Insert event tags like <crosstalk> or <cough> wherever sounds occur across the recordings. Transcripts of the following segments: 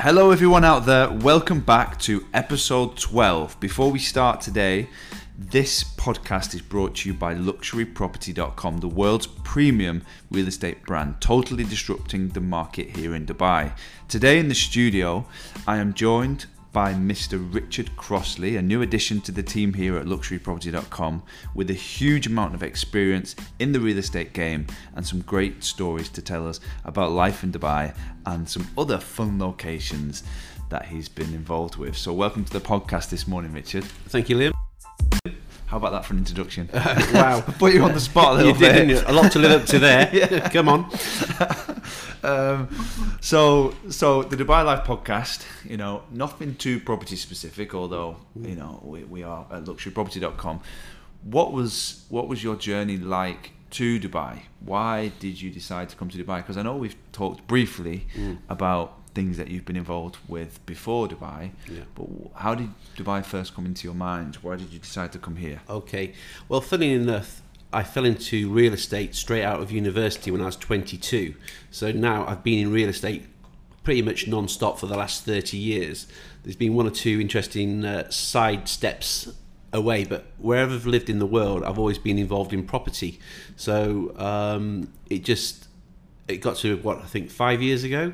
Hello, everyone out there. Welcome back to episode 12. Before we start today, this podcast is brought to you by luxuryproperty.com, the world's premium real estate brand, totally disrupting the market here in Dubai. Today in the studio, I am joined by Mr. Richard Crossley, a new addition to the team here at luxuryproperty.com with a huge amount of experience in the real estate game and some great stories to tell us about life in Dubai and some other fun locations that he's been involved with. So, welcome to the podcast this morning, Richard. Thank you, Liam. How about that for an introduction? <laughs> wow. <laughs> Put you on the spot a little you bit. did? A lot to live up to <laughs> there. Come on. um, so, so the Dubai Life podcast, you know, nothing too property specific, although you know we, we are at luxuryproperty.com. What was what was your journey like to Dubai? Why did you decide to come to Dubai? Because I know we've talked briefly about things that you've been involved with before Dubai, Yeah. but how did Dubai first come into your mind? Why did you decide to come here? Okay. Well, funny enough, I fell into real estate straight out of university when I was 22. So now I've been in real estate pretty much non-stop for the last 30 years. There's been one or two interesting uh, side steps away, but wherever I've lived in the world, I've always been involved in property. So um, it just it got to what I think five years ago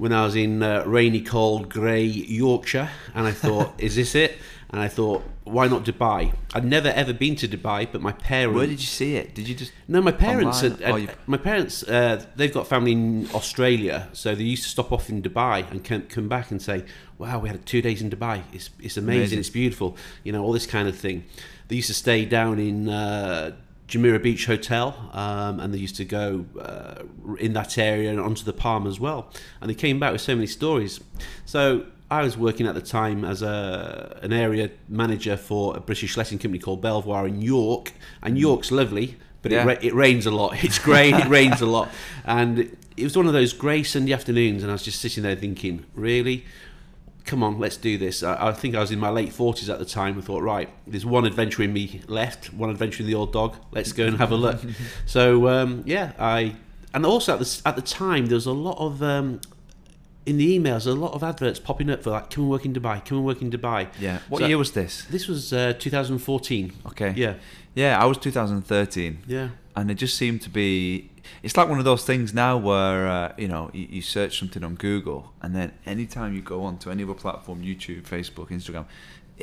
when I was in uh, rainy, cold, grey Yorkshire, and I thought, <laughs> is this it? And I thought, why not Dubai? I'd never ever been to Dubai, but my parents. Where did you see it? Did you just No, my parents. Online? Had, Oh, my parents, uh, they've got family in Australia, so they used to stop off in Dubai and come, come back and say, "Wow, we had two days in Dubai. It's it's amazing. Amazing. It's beautiful. You know, all this kind of thing." They used to stay down in uh, Jumeirah Beach Hotel, um, and they used to go uh, in that area and onto the Palm as well. And they came back with so many stories. So. I was working at the time as a an area manager for a British letting company called Belvoir in York, and York's lovely, but Yeah. it, ra- it rains a lot. <laughs> It's grey, it rains a lot, and it was one of those grey Sunday afternoons, and I was just sitting there thinking, really, come on, let's do this. I, I think I was in my late forties at the time. I thought, right, there's one adventure in me left, one adventure in the old dog. Let's go and have a look. <laughs> so um, yeah, I and also at the at the time there was a lot of. Um, in the emails, a lot of adverts popping up for like, come and work in Dubai, come and work in Dubai. Yeah. What So- year was this? This was uh, 2014. Okay. Yeah, Yeah, I was 2013. yeah. and it just seemed to be it's like one of those things now where uh, you know you, you search something on google and then anytime you go on to any other platform youtube facebook instagram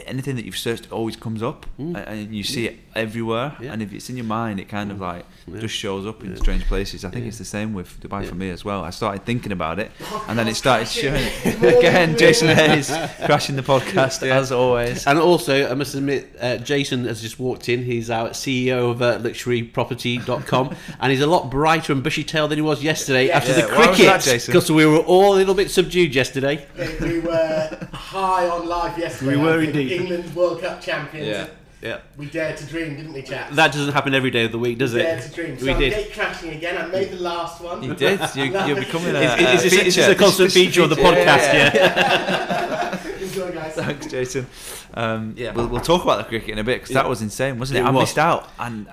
anything that you've searched always comes up Mm. and you see it everywhere Yeah. and if it's in your mind it kind of like Yeah. just shows up in strange places i think Yeah. it's the same with dubai Yeah. for me as well i started thinking about it and then it started showing <laughs> <laughs> again jason hayes crashing the podcast Yeah. as always And also, I must admit, uh, Jason has just walked in. He's our CEO of uh, luxuryproperty.com, <laughs> and he's a lot brighter and bushy tailed than he was yesterday Yeah. after Yeah, the why was that, cricket. Jason? Because we were all a little bit subdued yesterday. we were high on life yesterday. We were indeed. England World Cup champions. yeah. Yeah. We dared to dream, didn't we, chaps? That doesn't happen every day of the week, does it? dared to dream. So we I'm did. gate crashing again. I made the last one. you did you, <laughs> you're becoming a, Is, is, a this, is this a constant feature of the Yeah, yeah, podcast? yeah. Yeah. <laughs> Enjoy, guys. Thanks, Jason. Um, Yeah. we'll, we'll talk about the cricket in a bit because Yeah. that was insane, wasn't it? It I was. missed out, and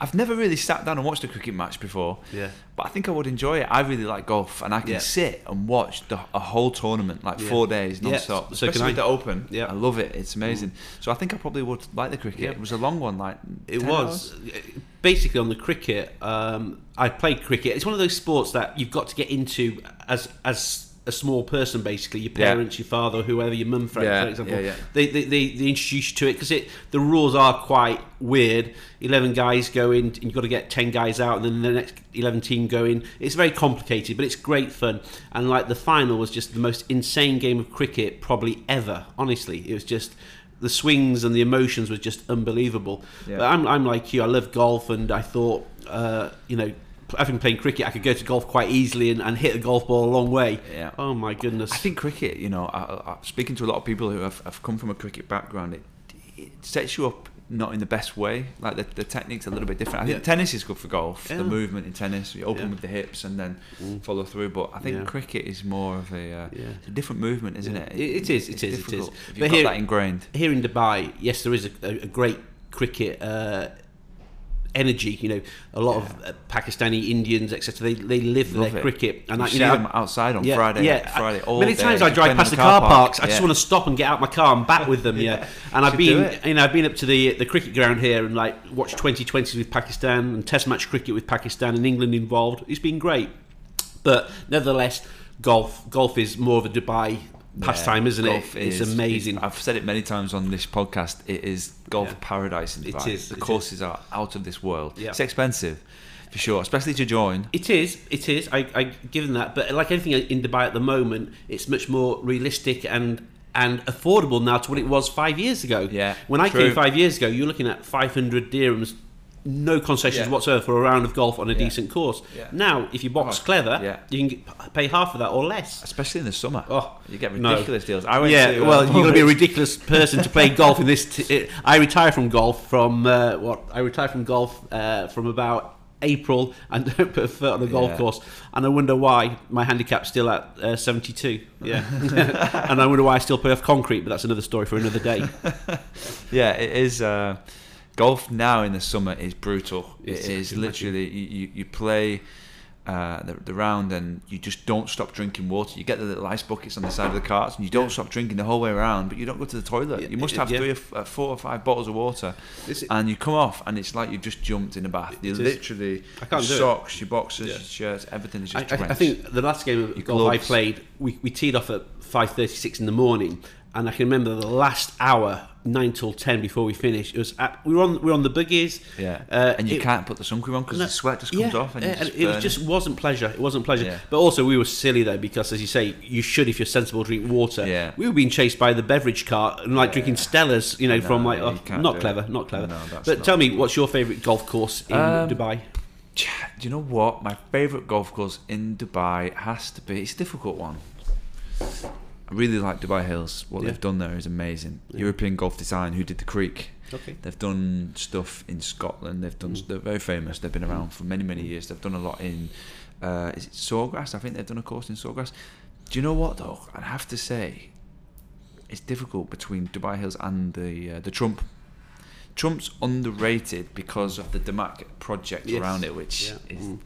I've never really sat down and watched a cricket match before. Yeah. But I think I would enjoy it. I really like golf, and I can Yeah. sit and watch the, a whole tournament like Yeah. four days Yeah, non-stop. so can especially with the Open. Yeah. I love it. It's amazing. So I think I probably would like the cricket. Yeah. It was a long one, like It was hours. basically on the cricket. Um, I played cricket. It's one of those sports that you've got to get into as as a small person. Basically, your Yeah. parents, your father, whoever, your mum, for, Yeah, for example, yeah, yeah. They, they, they they introduce you to it because it the rules are quite weird. Eleven guys go in, and you've got to get ten guys out, and then the next eleven team go in. It's very complicated, but it's great fun. And like the final was just the most insane game of cricket probably ever. Honestly, it was just the swings and the emotions was just unbelievable. Yeah. But I'm, I'm like you. I love golf, and I thought, uh, you know, having played cricket, I could go to golf quite easily and, and hit a golf ball a long way. Yeah. Oh my goodness. I think cricket, you know, I, I, speaking to a lot of people who have, have come from a cricket background, it, it sets you up not in the best way. Like the, the technique's a little bit different. I think Yeah. tennis is good for golf. Yeah. The movement in tennis, you open Yeah. with the hips and then follow through. But I think cricket is more of a, uh, a different movement, isn't it? It- it is, it it's is, it is. difficult But here- that ingrained. here in Dubai, yes, there is a, a, a great cricket uh, energy. You know, a lot of uh, Pakistani Indians, etc. They they live for Love their it. cricket, and You I, see know, them outside on yeah, Friday. Yeah, Friday. All many day. times I drive past the car, park. parks. I just want to stop and get out my car and back with them. <laughs> Yeah, and I've been, you know, I've been up to the the cricket ground here and like watched 2020s with Pakistan and Test match cricket with Pakistan and England involved. It's been great, but nevertheless, golf golf is more of a Dubai pastime, Yeah, isn't it? It's is- amazing. I've said it many times on this podcast. It is golf Yeah. paradise in Dubai. is, The it courses are out of this world. Yeah. It's expensive, for sure, especially to join. It is, it is. I, I give them that, but like anything in Dubai at the moment, it's much more realistic and and affordable now to what it was five years ago. Yeah, when I true. came five years ago, you're looking at 500 dirhams, no concessions Yeah. whatsoever for a round of golf on a Yeah. decent course. Yeah. Now, if you box Oh, clever, you can get, pay half of that or less. Especially in the summer. Oh, you get no. ridiculous deals. I went yeah, to, well, you've got to be a <laughs> ridiculous person to play golf in this. T- I retire from golf from uh, what? I retire from golf uh, from about April and don't <laughs> put a foot on a golf Yeah. course, and I wonder why my handicap's still at uh, seventy-two. <laughs> Yeah, and I wonder why I still play off concrete, but that's another story for another day. Yeah, it is. Uh, golf now in the summer is brutal. It's- it is I literally you, you, you play uh, the, the round and you just don't stop drinking water. You get the little ice buckets on the side of the carts and you don't stop drinking the whole way around. But you don't go to the toilet. Yeah, you must have yeah. three or f- uh, four or five bottles of water, and you come off and it's like you've just jumped in a bath. You literally I your do it. socks, your boxers, Yeah. your shirts, everything is I, just I, I drenched. think the last game of golf I played, we, we teed off at five thirty-six in the morning, and I can remember the last hour, nine till ten before we finished. It was at, we were on we were on the buggies. Yeah, uh, and you it- can't put the sun cream on because No, the sweat just comes yeah, off, and, yeah, just it just wasn't pleasure. It wasn't pleasure. Yeah. But also, we were silly though because, as you say, you should if you're sensible drink water. Yeah. we were being chased by the beverage cart and like drinking Stellas. You know, No, from like oh, can't clever, it. not clever. No, but not tell me, what's your favourite golf course in Um, Dubai? Do you know what? My favourite golf course in Dubai has to be. It's a difficult one. I really like Dubai Hills. What Yeah. they've done there is amazing. Yeah. European Golf Design, who did the Creek. Okay. They've done stuff in Scotland. They've done. Mm. They're very famous. They've been around for many, many years. They've done a lot in. Uh, is it Sawgrass? I think they've done a course in Sawgrass. Do you know what though? I'd have to say, it's difficult between Dubai Hills and the uh, the Trump. Trump's underrated because of the Damac project Yes. around it, which Yeah. is Mm.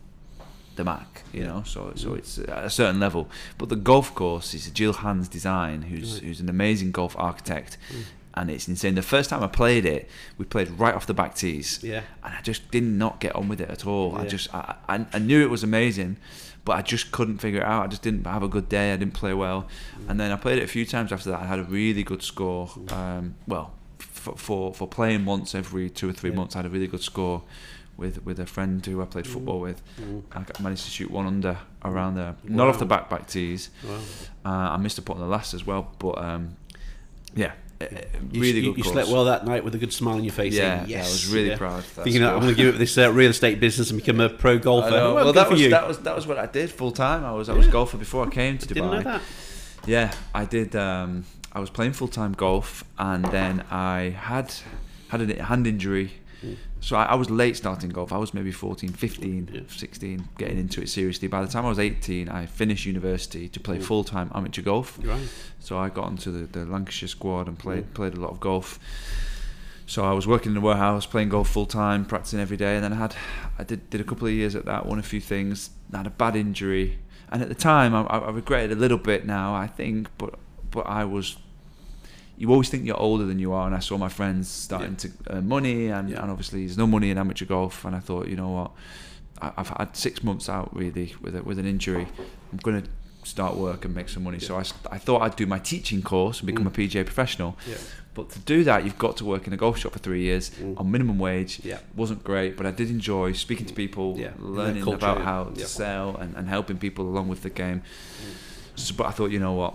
The Mac, you Yeah. know. So so Mm. it's at a certain level. But the golf course is Gil Hanse design, who's Right. who's an amazing golf architect, Mm. and it's insane. The first time I played it, we played right off the back tees, Yeah. and I just did not get on with it at all. I just I, I I knew it was amazing, but I just couldn't figure it out. I just didn't have a good day. I didn't play well, Mm. and then I played it a few times after that. I had a really good score. Um, well, for, for for playing once every two or three Yeah. months, I had a really good score. With, with a friend who I played football with, Mm. I got- managed to shoot one under around there, not off the back back tees. Wow. Uh, I missed a putt on the last as well, but um, yeah, You, really you, good. you course. slept well that night with a good smile on your face. Yeah, saying, yeah, I was really yeah. proud. Of that Thinking I'm going to give up this uh, real estate business and become a pro <laughs> golfer. Well, Well, that was you. that was that was what I did full time. I was I was Yeah. golfer before I came to Dubai. Know that. Yeah, I did. Um, I was playing full time golf, and then I had had a hand injury. So I, I was late starting golf. I was maybe 14, 15, Yeah. 16, getting into it seriously. By the time I was 18, I finished university to play full time amateur golf. Right. So I got onto the, the Lancashire squad and played Mm. played a lot of golf. So I was working in the warehouse, playing golf full time, practicing every day, and then I had I did did a couple of years at that, won a few things, had a bad injury, and at the time I, I I regret it a little bit now, I think, but but I was. You always think you're older than you are, and I saw my friends starting to earn money, and, Yeah. and obviously there's no money in amateur golf, and I thought, you know what, I, I've had six months out really with a, with an injury. I'm gonna start work and make some money. So I, I thought I'd do my teaching course and become Mm. a PGA professional. Yeah. But to do that, you've got to work in a golf shop for three years Mm. on minimum wage. Yeah. wasn't great, but I did enjoy speaking to people, Yeah, learning culture, about yeah. how to sell and, and helping people along with the game. Mm. So, but I thought, you know what,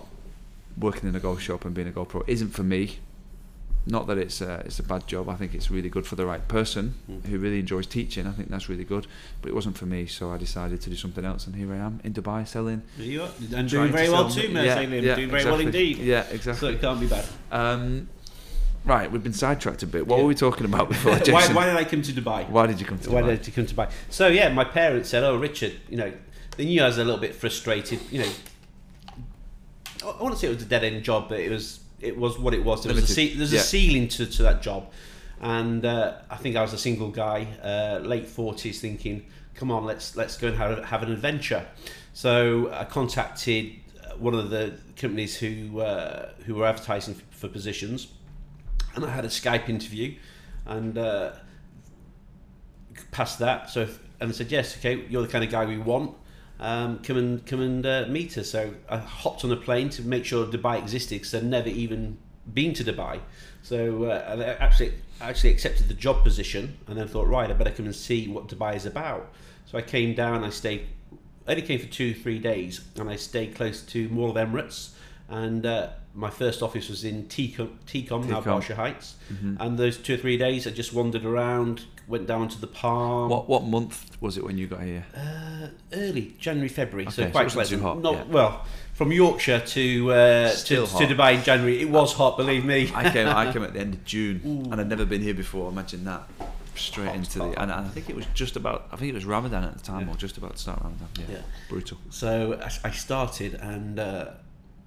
working in a golf shop and being a golf pro isn't for me. Not that it's a, it's a bad job. I think it's really good for the right person Mm. who really enjoys teaching. I think that's really good. But it wasn't for me, so I decided to do something else. And here I am in Dubai selling. You are. And doing to very well too, Mer yeah, yeah, doing very well indeed. Yeah, So exactly. it can't be bad. Um, right, we've been sidetracked a bit. What Yeah. were we talking about <laughs> before, why, Jason? why did I come to Dubai? Why did you come to Why Dubai? did you come to Dubai? So yeah, my parents said, "Oh, Richard, you know, they knew I was a little bit frustrated. You know, I want to say it was a dead end job, but it was it was what it was. There was a Limited. there's Yeah. a ceiling to, to that job, and uh, I think I was a single guy, uh, late forties, thinking, "Come on, let's let's go and have, have an adventure." So I contacted uh, one of the companies who uh, who were advertising for, for positions, and I had a Skype interview, and uh, passed that. So and I said, "Yes, okay, you're the kind of guy we want." Um, come and come and uh, meet us. So I hopped on a plane to make sure Dubai existed because I'd never even been to Dubai. So uh, I actually actually accepted the job position and then thought, right, I better come and see what Dubai is about. So I came down. I stayed. Only came for two three days, and I stayed close to Mall of Emirates. And uh, my first office was in Tecom, Tecom, now. Barsha Heights. And those two or three days, I just wandered around, went down to the Palm. What what month was it when you got here? Uh, early January, February, so Okay, so quite too pleasant. hot, Not yeah. well from Yorkshire to uh, to, Still to hot. Dubai in January. It was hot, believe me. I came I <laughs> came at the end of June and I'd never been here before. Imagine that. Straight into the and, and I think it was just about I think it was Ramadan at the time Yeah. or just about to start Ramadan. Yeah. Yeah. Brutal. So I- I started, and uh,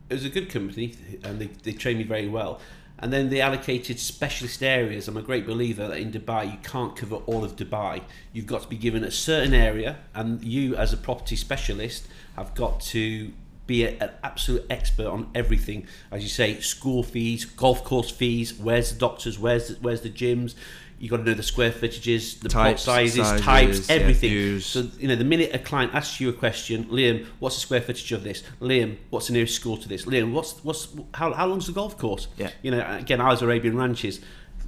it was a good company, and they, they trained me very well. And then they allocated specialist areas. I'm a great believer that in Dubai you can't cover all of Dubai. You've got to be given a certain area, and you, as a property specialist, have got to be a, an absolute expert on everything. As you say, school fees, golf course fees, where's the doctors, where's the, where's the gyms. You got to know the square footages, the plot Types, sizes, sizes, types, everything. views. So you know, the minute a client asks you a question, Liam, what's the square footage of this? Liam, what's the nearest school to this? Liam, what's what's how, how long's the golf course? Yeah. You know, again, I was Arabian Ranches.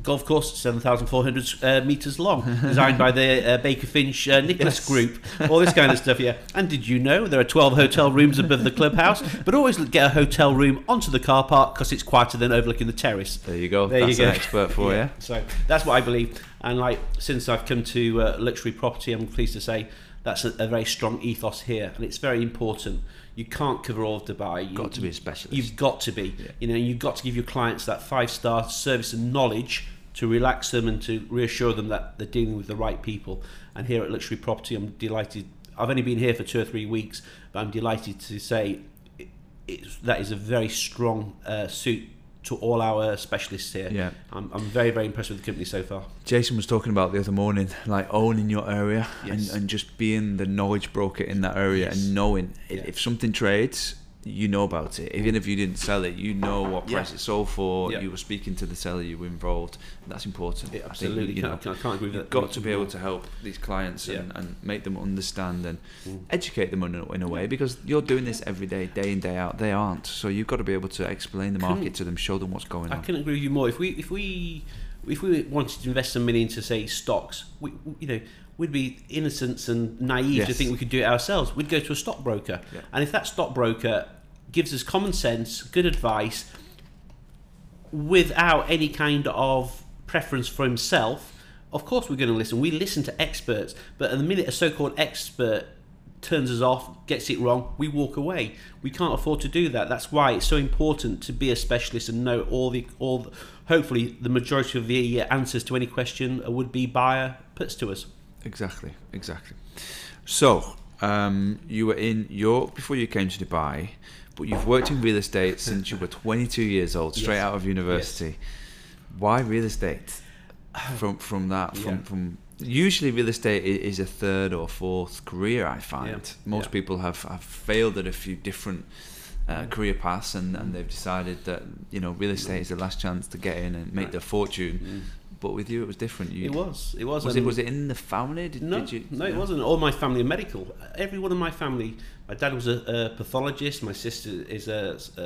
Golf course, 7,400 uh, metres long, designed by the uh, Baker Finch uh, Nicklaus Yes. Group, all this kind of stuff, yeah. <laughs> And did you know there are 12 hotel rooms above the clubhouse? But always get a hotel room onto the car park because it's quieter than overlooking the terrace. There you go. There you go. an expert for you. <laughs> So that's what I believe. And like since I've come to uh, luxury property, I'm pleased to say that's a, a very strong ethos here, and it's very important. You can't cover all of Dubai. You've Got to be a specialist. You've got to be. Yeah. You know, you've got to give your clients that five star service and knowledge to relax them and to reassure them that they're dealing with the right people. And here at Luxury Property, I'm delighted. I've only been here for two or three weeks, but I'm delighted to say it, it's, that is a very strong uh, suit to all our specialists here. Yeah. I'm, I'm very, very impressed with the company so far. Jason was talking about the other morning, like owning your area Yes. and, and just being the knowledge broker in that area Yes. and knowing Yeah. if something trades, you know about it. Even if you didn't sell it, you know what Yeah. price it sold for. Yeah. You were speaking to the seller, you were involved. That's important. Yeah, I think, you know, Can't- can't- can't agree with you've that got to be able to help these clients and, Yeah. and make them understand and Mm. educate them in a, in a way because you're doing this every day, day in day out. They aren't, so you've got to be able to explain the market Couldn't- to them, show them what's going I on. I couldn't agree with you more. If we, if we, if we wanted to invest some money into say stocks, we, you know, we'd be innocent and naive to think we could do it ourselves. We'd go to a stockbroker, Yeah. and if that stockbroker gives us common sense, good advice, without any kind of preference for himself, of course we're going to listen. We listen to experts, but at the minute a so-called expert turns us off, gets it wrong, we walk away. We can't afford to do that. That's why it's so important to be a specialist and know all the all. The, hopefully, the majority of the uh, answers to any question a would-be buyer puts to us. Exactly, exactly. So, um, you were in York before you came to Dubai, but you've worked in real estate since you were <laughs> 22 years old, straight Yes. out of university. Why real estate? <sighs> From from that, from Yeah. from usually real estate is a third or fourth career. I find Yeah, most yeah. people have, have failed at a few different. Uh, career paths and, and they've decided that you know real estate is the last chance to get in and make their fortune but with you it was different you, It was. It was. was it was it in the family? Did, No, did you? no, it wasn't. All my family are medical. Everyone in my family. My dad was a, a pathologist. My sister is a, a,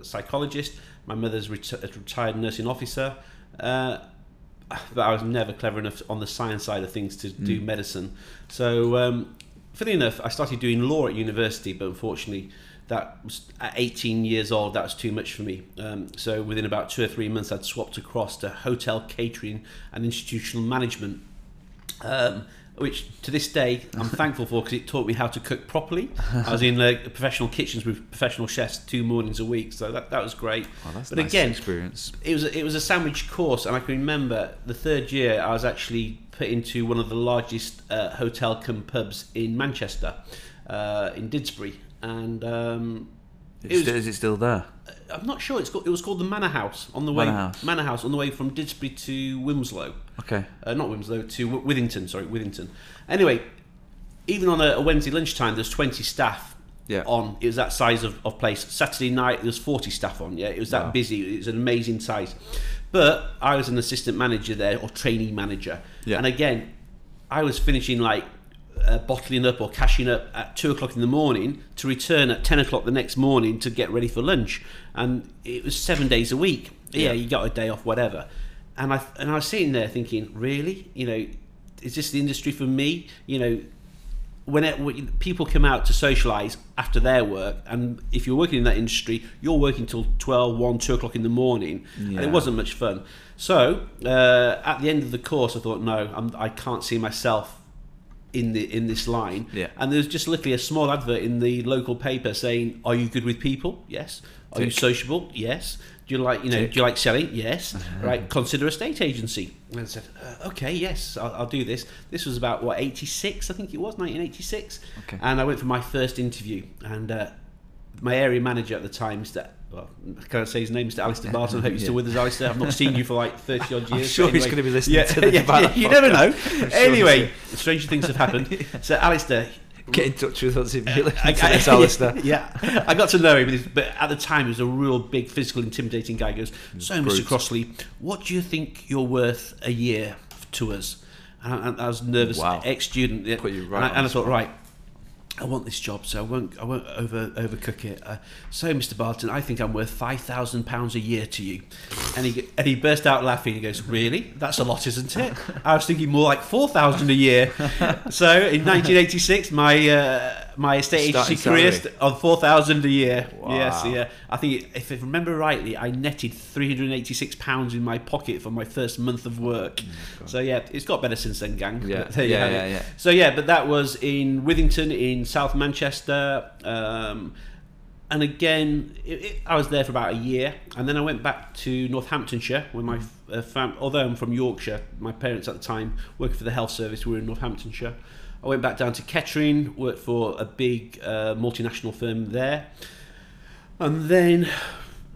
a psychologist. My mother's reti- a retired nursing officer. Uh, but I was never clever enough on the science side of things to do Mm. medicine. So, um, funny enough, I started doing law at university, but unfortunately, that was at 18 years old. That was too much for me. Um, so, within about two or three months, I'd swapped across to hotel catering and institutional management um, which to this day I'm <laughs> thankful for because it taught me how to cook properly. I was in uh, professional kitchens with professional chefs two mornings a week, so that, that was great. Oh, that's but nice again, experience. it was a, it was a sandwich course, and I can remember the third year I was actually put into one of the largest uh, hotel cum pubs in Manchester, uh, in Didsbury, and um, Is, it was- is it still there? I'm not sure. It's called, it was called the Manor House on the way Manor House. Manor House on the way from Didsbury to Wilmslow. Okay. Uh, not Wilmslow to Withington. Sorry, Withington. Anyway, even on a, a Wednesday lunchtime, there's 20 staff Yeah. on. It was that size of, of place. Saturday night, there's 40 staff on. Yeah, it was that Wow. busy. It was an amazing size. But I was an assistant manager there or trainee manager. Yeah. And again, I was finishing like uh, bottling up or cashing up at two o'clock in the morning to return at 10 o'clock the next morning to get ready for lunch. And it was seven days a week. Yeah, Yeah. you got a day off, whatever. And I, and I was sitting there thinking, really? You know, is this the industry for me? You know, when, it, when people come out to socialise after their work, and if you're working in that industry, you're working till 12, 1, 2 o'clock in the morning, and it wasn't much fun. So uh, at the end of the course, I thought, no, I'm, I can't see myself in the in this line. Yeah. And there's just literally a small advert in the local paper saying, "Are you good with people? Yes. Are you sociable? Yes. Do you like you know? Tick. Do you like selling? Yes. Right. Consider a state agency." And I said, uh, "Okay, yes, I'll, I'll do this." This was about what 86, I think it was 1986. Okay. And I went for my first interview, and uh, my area manager at the time, Mr. Well, I can't say his name, Mr. Alistair Barton. I hope you're still <laughs> with us, Alistair. I've not seen you for like 30 odd <laughs> years. I'm sure but he's going to be listening Yeah, to the <laughs> yeah, you never know. podcast. Anyway, stranger things have happened. So, Alistair, Get in touch with us if you uh, listen I- to this, Alistair. yeah, I got to know him, but at the time he was a real big, physical, intimidating guy. He goes, mm, so, brute. Mr. Crossley, what do you think you're worth a year to us? And I, I was nervous, Wow. ex-student, yeah. Right and, I, and I thought, right, I want this job, so I won't, I won't over overcook it. Uh, so, Mr. Barton, I think I'm worth five thousand pounds a year to you. And he and he burst out laughing. He goes, "Really? That's a lot, isn't it?" I was thinking more like four thousand a year. <laughs> So, in 1986, my uh, my estate Starting agency career salary. st- on four thousand a year. Wow. Yes, yeah. I think if I remember rightly, I netted three hundred and eighty-six pounds in my pocket for my first month of work. so yeah, it's got better since then, gang. Oh Yeah, But <laughs> there you yeah, yeah, yeah. So yeah, but that was in Withington, in South Manchester, um, and again, it, it, I was there for about a year, and then I went back to Northamptonshire, where my uh, fam- although I'm from Yorkshire, my parents at the time working for the health service were in Northamptonshire. I went back down to Kettering, worked for a big uh, multinational firm there, and then,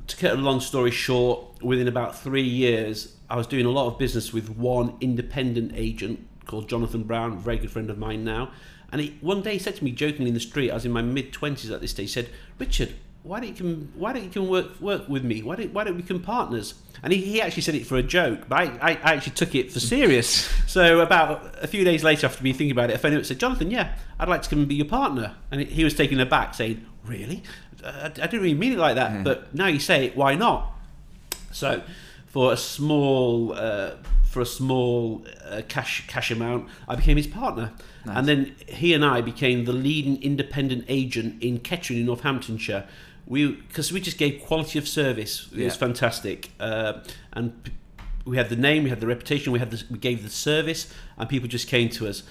to cut a long story short, within about three years, I was doing a lot of business with one independent agent called Jonathan Brown, very good friend of mine now. And he, one day he said to me, jokingly in the street, I was in my mid twenties at this stage, he said, "Richard, why don't you come? Why don't you come work work with me? Why don't Why don't we become partners?" And he, he actually said it for a joke, but I, I, I actually took it for serious. <laughs> so about a few days later, after me thinking about it, I phoned him up and said, "Jonathan, yeah, I'd like to come and be your partner." And he, was taken aback, saying, "Really? I, I didn't really mean it like that, but now you say it, why not?" So, for a small uh, for a small uh, cash cash amount, I became his partner, Nice. and then he and I became the leading independent agent in Kettering in Northamptonshire. We because we just gave quality of service. It was fantastic, uh, and we had the name, we had the reputation, we had the, we gave the service, and people just came to us.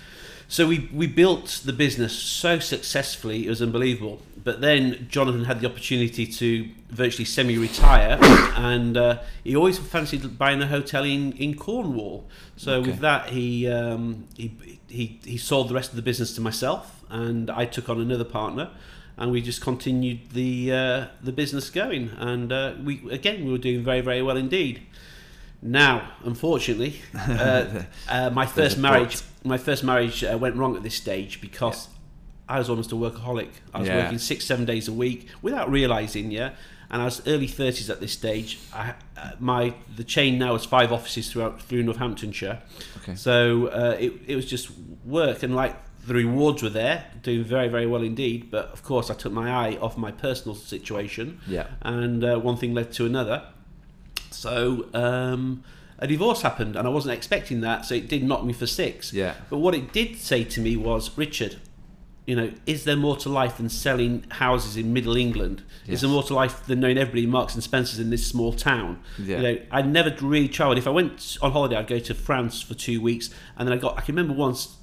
So we, we built the business so successfully, it was unbelievable. But then Jonathan had the opportunity to virtually semi-retire, <coughs> and uh, he always fancied buying a hotel in, in Cornwall. So Okay. with that, he, um, he he he sold the rest of the business to myself, and I took on another partner, and we just continued the uh, the business going. And uh, we again we were doing very very well indeed. Now, unfortunately, uh, <laughs> uh, my first marriage, my first marriage uh, went wrong at this stage because I was almost a workaholic. I was Yeah. working six, seven days a week without realizing, yeah. And I was early thirties at this stage. I, uh, my the chain now has five offices throughout through Northamptonshire. Okay. So uh, it it was just work and like the rewards were there, doing very very well indeed. But of course, I took my eye off my personal situation Yeah. and uh, one thing led to another. So um, a divorce happened, and I wasn't expecting that, so it did knock me for six. Yeah. But what it did say to me was, Richard, you know, is there more to life than selling houses in Middle England? Yes. Is there more to life than knowing everybody in Marks and Spencers in this small town? Yeah. You know, I never really travelled. If I went on holiday, I'd go to France for two weeks, and then I got. I can remember once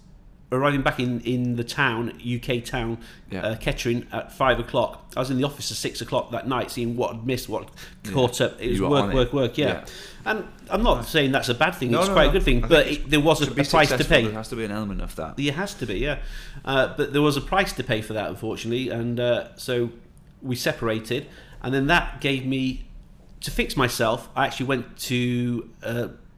arriving back in, in the town, UK town, Yeah. uh, Kettering at five o'clock. I was in the office at six o'clock that night, seeing what I'd missed, what I'd caught up. It was work, it. work, work. Yeah. Yeah. and I'm not saying that's a bad thing. No, it's no, quite no. a good thing, I but it, there was a, a price to pay. There has to be an element of that. There has to be, yeah. Uh, but there was a price to pay for that, unfortunately, and uh, so we separated. and then that gave me to fix myself. I actually went to.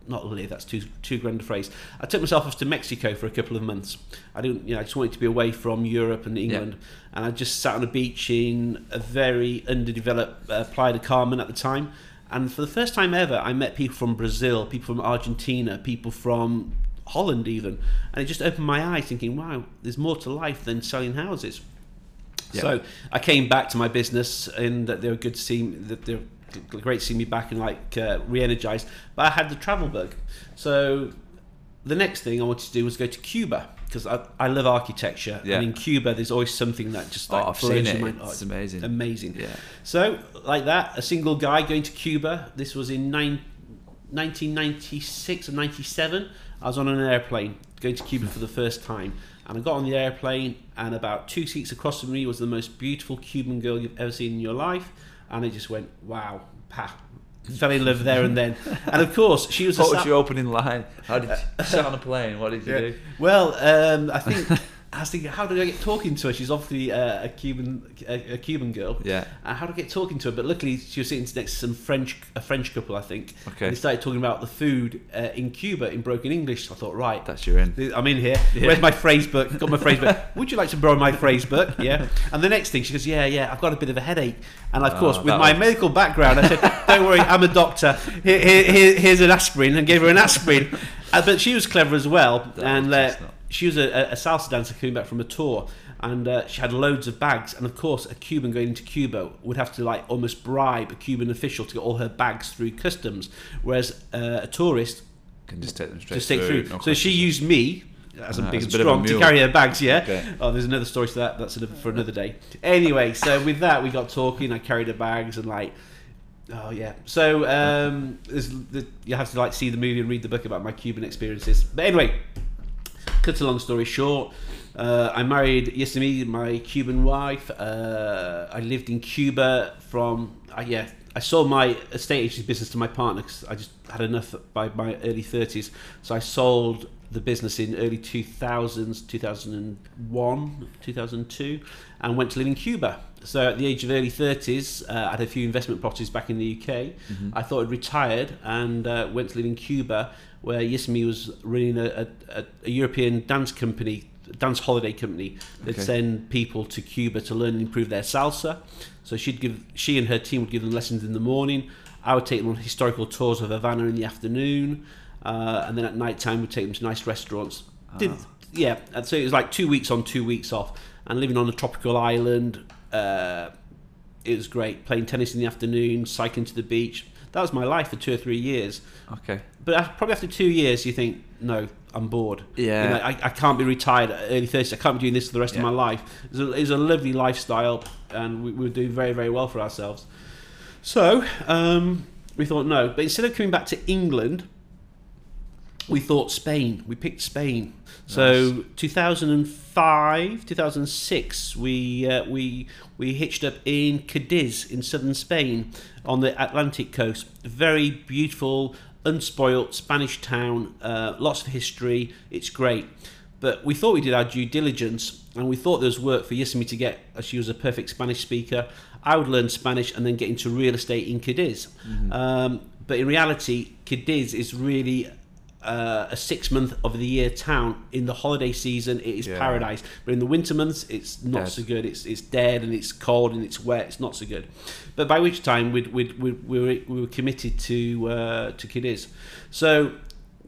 Not live. That's too too grand a phrase. I took myself off to Mexico for a couple of months. I didn't, you know, I just wanted to be away from Europe and England, and I just sat on a beach in a very underdeveloped uh, Playa del Carmen at the time. And for the first time ever, I met people from Brazil, people from Argentina, people from Holland, even, and it just opened my eyes, thinking, "Wow, there's more to life than selling houses." Yeah. So I came back to my business, and they were good to see. That they're great to see me back and like uh, re-energized. But I had the travel bug, so the next thing I wanted to do was go to Cuba because I, I love architecture, Yeah. and in Cuba there's always something that just Oh, like I've blows seen it. mind. It's Oh, amazing. amazing. Yeah. So like that, a single guy going to Cuba. This was in nine, 1996 or 97. I was on an airplane going to Cuba for the first time. And I got on the airplane, and about two seats across from me was the most beautiful Cuban girl you've ever seen in your life. And I just went, wow, pa. <laughs> Fell in love there and then. And of course, she was a What was South- your opening line? How did you <laughs> sit on a plane? What did you do? well, um, I think <laughs> I was thinking, how did I get talking to her? She's obviously uh, a Cuban, a, a Cuban girl. Yeah. Uh, how I get talking to her? But luckily, she was sitting next to some French, a French couple, I think. Okay. They started talking about the food uh, in Cuba in broken English. So I thought, right, That's your in. I'm in here. Yeah. Where's my phrase book? Got my phrase book. <laughs> Would you like to borrow my phrase book? Yeah. And the next thing, she goes, yeah, yeah, I've got a bit of a headache. And of Oh, course, with my medical background, I said, don't worry, I'm a doctor. Here, here, here- here's an aspirin, and gave her an aspirin. Uh, but she was clever as well, That and uh. She was a, a salsa dancer coming back from a tour. And uh, she had loads of bags, and of course, a Cuban going into Cuba would have to like almost bribe a Cuban official to get all her bags through customs, whereas uh, a tourist Can just take them straight just take through. through. no so she used me as a Ah, big and strong to carry her bags. Yeah. Okay. Oh, there's another story to that. That's another, for another day. Anyway, so with that we got talking. I carried her bags and like. Oh yeah. So um, the, you have to like see the movie and read the book about my Cuban experiences. But anyway, cut a long story short, uh, I married Yasmin, my Cuban wife. Uh, I lived in Cuba from uh, yeah. I sold my estate agency business to my partner because I just had enough by my early thirties. So I sold the business in early 2000s, 2001, 2002, and went to live in Cuba. So at the age of early 30s, uh, I had a few investment properties back in the UK. I thought I'd retired and uh, went to live in Cuba, where Yasmi was running a, a, a European dance company, dance holiday company that Okay. send people to Cuba to learn and improve their salsa. So she'd give, she and her team would give them lessons in the morning. I would take them on historical tours of Havana in the afternoon, uh, and then at night time we'd take them to nice restaurants. Did, yeah, and so it was like two weeks on, two weeks off, and living on a tropical island. Uh, it was great. Playing tennis in the afternoon, cycling to the beach. That was my life for two or three years. Okay. But probably after two years, you think, no, I'm bored. Yeah. You know, I, I can't be retired at early 30s. I can't be doing this for the rest Yeah. of my life. It was, a, it was a lovely lifestyle, and we, we were doing very, very well for ourselves. So um, we thought, no. But instead of coming back to England, we thought Spain. We picked Spain. So 2005, 2006, we uh, we we hitched up in Cadiz in southern Spain on the Atlantic coast. Very beautiful, unspoilt Spanish town. Uh, lots of history. It's great. But we thought we did our due diligence, and we thought there was work for Yasmi to get. As she was a perfect Spanish speaker, I would learn Spanish and then get into real estate in Cadiz. Um, but in reality, Cadiz is really uh, a six month of the year town. In the holiday season, it is Yeah. paradise. But in the winter months, it's not Dead. so good. It's it's dead and it's cold and it's wet. It's not so good. But by which time we'd, we'd, we'd, we were we were committed to uh, to Cadiz. So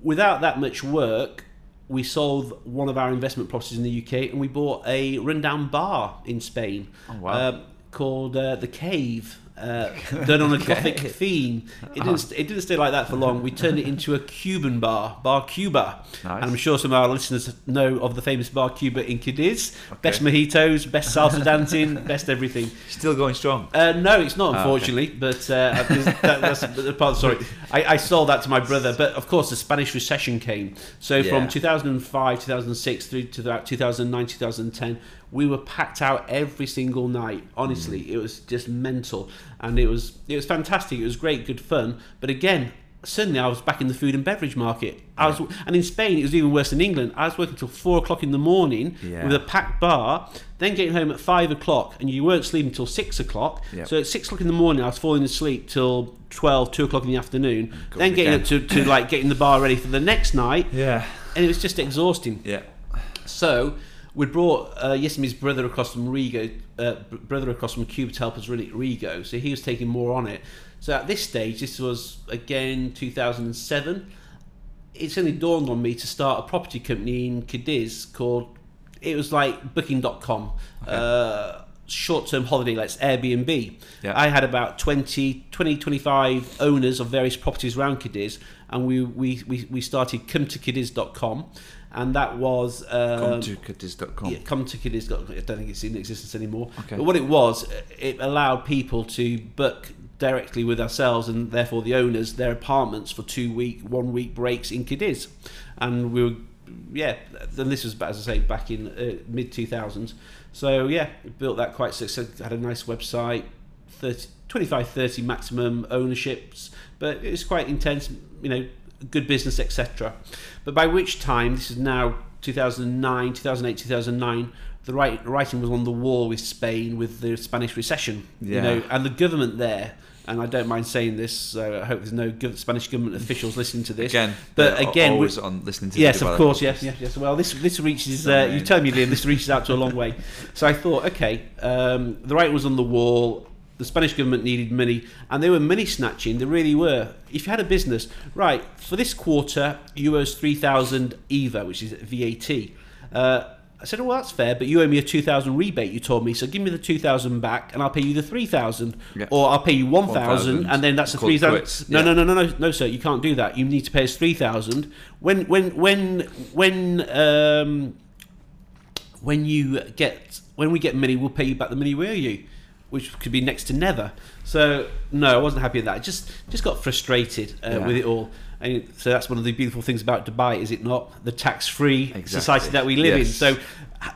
without that much work, we sold one of our investment properties in the UK and we bought a rundown bar in Spain Oh, wow. uh, called uh, the Cave. Uh, done on a gothic theme. It didn't, it didn't stay like that for long. We turned it into a Cuban bar, Bar Cuba. Nice. And I'm sure some of our listeners know of the famous Bar Cuba in Cadiz. Best mojitos, best salsa <laughs> dancing, best everything. Still going strong. Uh, no, it's not, Ah, unfortunately. But uh, that, that's the part. story. I, I sold that to my brother. But of course, the Spanish recession came. So Yeah. from 2005, 2006 through to about 2009, 2010, we were packed out every single night. Honestly, Mm. it was just mental, and it was it was fantastic. It was great, good fun. But again. suddenly I was back in the food and beverage market. I was, and in Spain it was even worse than England. I was working till four o'clock in the morning Yeah. with a packed bar, then getting home at five o'clock, and you weren't sleeping till six o'clock. Yep. So at six o'clock in the morning, I was falling asleep till 12, 2 o'clock in the afternoon. Go then getting up to, to like getting the bar ready for the next night, <laughs> Yeah. and it was just exhausting. Yeah. So we brought uh, brother across from Rigo, uh, brother across from Cuba to help us run it Rigo. So he was taking more on it. So at this stage, this was again 2007. It suddenly dawned on me to start a property company in Cadiz called. It was like Booking.com. Uh, short-term holiday lets Airbnb. Yeah. I had about 20, 20, 25 owners of various properties around Cadiz, and we we, we, we started cometocadiz.com, and that was um, Come to Cadiz.com. yeah, come to Kiddies. I don't think it's in existence anymore. Okay. But what it was, it allowed people to book directly with ourselves and therefore the owners their apartments for two week, one week breaks in Cadiz, and we were, yeah. Then this was, as I say, back in uh, mid two thousands. So yeah, built that quite successful. Had a nice website, 30, 25, 30 maximum ownerships, but it was quite intense. You know, good business, etc. But by which time, this is now 2009, 2008, 2009, the writing was on the wall with Spain with the Spanish recession. Yeah. You know, and the government there. And I don't mind saying this, so I hope there's no Spanish government officials listening to this. Again, but again, always on listening to yes, of course, yes, yes, yes. Well, this this reaches. Uh, you tell me, Liam. This reaches out to a long way. So I thought, okay, um, the writing was on the wall. The Spanish government needed money, and they were money snatching. They really were. If you had a business, right, for this quarter, you owe us three thousand IVA, which is VAT. Uh, I said, well, that's fair, but you owe me a two thousand rebate. You told me, so give me the two thousand back, and I'll pay you the three thousand, Yeah. or I'll pay you one 1,000, thousand, and then that's the three thousand. No, yeah. no, no, no, no, no, sir, you can't do that. You need to pay us three thousand. When, when, when, when, um, when you get, when we get money, we'll pay you back the money we owe you, which could be next to never. So no, I wasn't happy with that. I just, just got frustrated uh, Yeah. with it all. And so that's one of the beautiful things about Dubai, is it not? The tax-free Exactly. society that we live in. So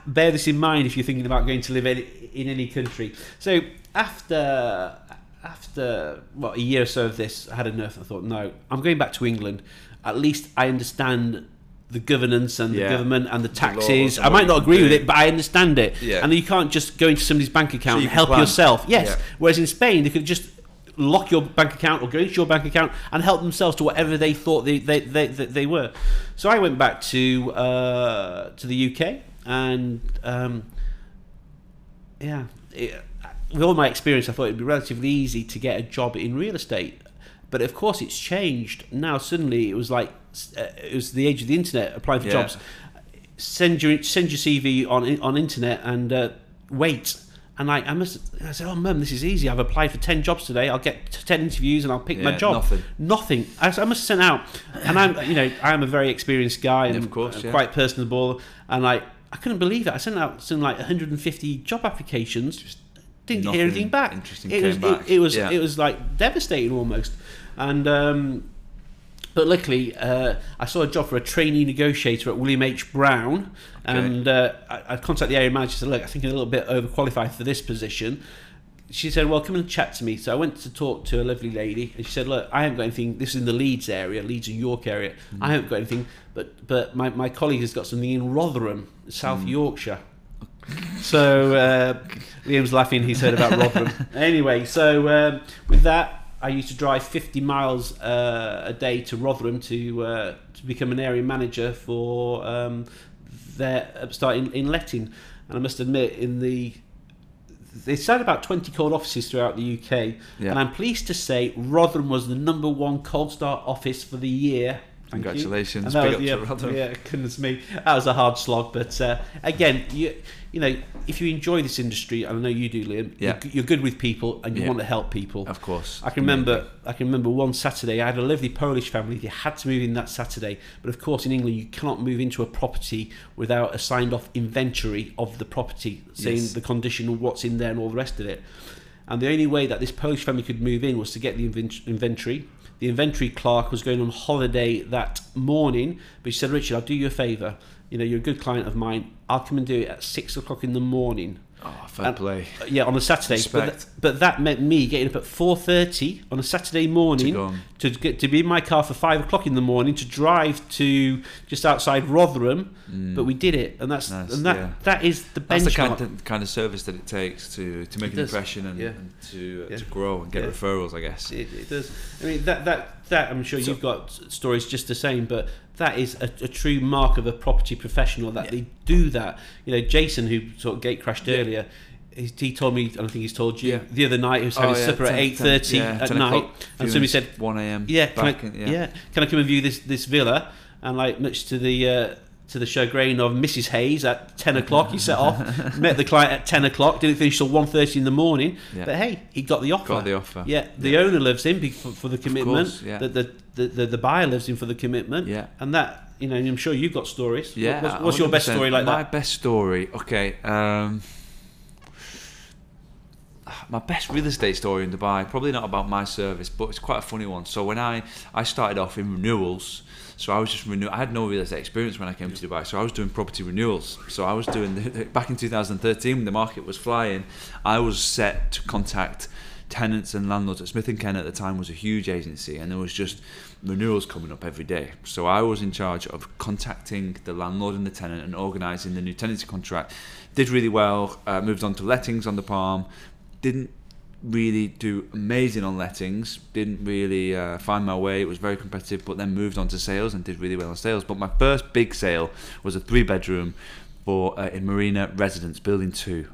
bear this in mind if you're thinking about going to live in, in any country. So after after what a year or so of this, I had enough. I thought, no, I'm going back to England. At least I understand the governance and Yeah. the government and the taxes. and I might not agree with it, but I understand it. Yeah. And you can't just go into somebody's bank account you and help plan. yourself. Yes. Yeah. Whereas in Spain, they could just lock your bank account or go into your bank account and help themselves to whatever they thought they they, they, they, they were. So I went back to uh, to the UK and um, yeah, it, with all my experience, I thought it'd be relatively easy to get a job in real estate. But of course, it's changed now. Suddenly, it was like uh, it was the age of the internet. Applying for Yeah. jobs, send your send your CV on on internet and uh, wait. And I, I must. I said, "Oh, mum, this is easy. I've applied for ten jobs today. I'll get ten interviews and I'll pick my job. nothing. Nothing. I, I must send out. And I'm, you know, I am a very experienced guy and Of course, yeah. quite personable. And I, I couldn't believe it. I sent out something like 150 job applications. Didn't nothing hear anything back. interesting it came was, back. It, it was Yeah. it was like devastating almost. And um, but luckily, uh, I saw a job for a trainee negotiator at William H Brown, and uh, I, I contacted the area manager. and Said, "Look, I think I'm a little bit overqualified for this position." She said, "Well, come and chat to me." So I went to talk to a lovely lady, and she said, "Look, I haven't got anything. This is in the Leeds area, Leeds and York area. Mm. I haven't got anything, but but my, my colleague has got something in Rotherham, South Mm. Yorkshire." So uh, Liam's laughing. He's heard about Rotherham. <laughs> anyway, so um, with that, I used to drive 50 miles uh, a day to Rotherham to uh, to become an area manager for um, their upstart in, in letting. And I must admit, in the they had about 20 cold offices throughout the UK, Yeah. and I'm pleased to say Rotherham was the number one cold start office for the year. Congratulations. That Big was- up yeah, yeah, goodness me, that was a hard slog. But uh, again, you you know, if you enjoy this industry, and I know you do, Liam, Yeah. you're, you're good with people and you Yeah. want to help people. Of course. I can remember. I can remember one Saturday. I had a lovely Polish family. They had to move in that Saturday, but of course, in England, you cannot move into a property without a signed-off inventory of the property, saying Yes. the condition and what's in there and all the rest of it. And the only way that this Polish family could move in was to get the invent- inventory. The inventory clerk was going on holiday that morning, but she said, "Richard, I'll do you a favour. You know, you're a good client of mine. I'll come and do it at six o'clock in the morning." Oh, fair And- play. Yeah, on a Saturday. But, th- but that meant me getting up at four thirty on a Saturday morning on. to get to be in my car for five o'clock in the morning to drive to just outside Rotherham. But we did it, and that's Nice, and that yeah. that is the That's the kind of, kind of service that it takes to, to make It an does. impression and, Yeah. and to, uh, Yeah. to grow and get Yeah. referrals, I guess. It, it does. I mean that that that I'm sure So- you've got stories just the same, but that is a, a true mark of a property professional that Yeah. they do that. You know, Jason who sort of gate crashed earlier. He, he told me, and I think he's told you Yeah. the other night. He was having Oh, yeah, supper at eight thirty yeah, at night, and somebody said, 1 a.m. "Yeah, can I, yeah. can I come and view this this villa?" And like much to the uh, to the chagrin of Mrs Hayes at ten o'clock, he set off, <laughs> met the client at ten o'clock, didn't finish till 1.30 in the morning. Yeah. But hey, he got the offer. Got the offer. Yeah, the owner loves him for, for the commitment. course, yeah. the, the, the, the buyer loves him for the commitment. Yeah. and that you know, I'm sure you've got stories. Yeah. what's, what's your best story like my that? best story. Okay. Um, my best real estate story in Dubai. Probably not about my service, but it's quite a funny one. So when I I started off in renewals. So I was just renew. I had no real estate experience when I came to Dubai, so I was doing property renewals. So I was doing the, back in 2013 when the market was flying. I was set to contact tenants and landlords at Smith and Ken at the time was a huge agency, and there was just renewals coming up every day. So I was in charge of contacting the landlord and the tenant and organising the new tenancy contract. Did really well. Uh, moved on to lettings on the Palm. Didn't really do amazing on lettings. Didn't really uh, find my way. It was very competitive, but then moved on to sales and did really well on sales. But my first big sale was a three bedroom for uh, in Marina Residence, Building Two.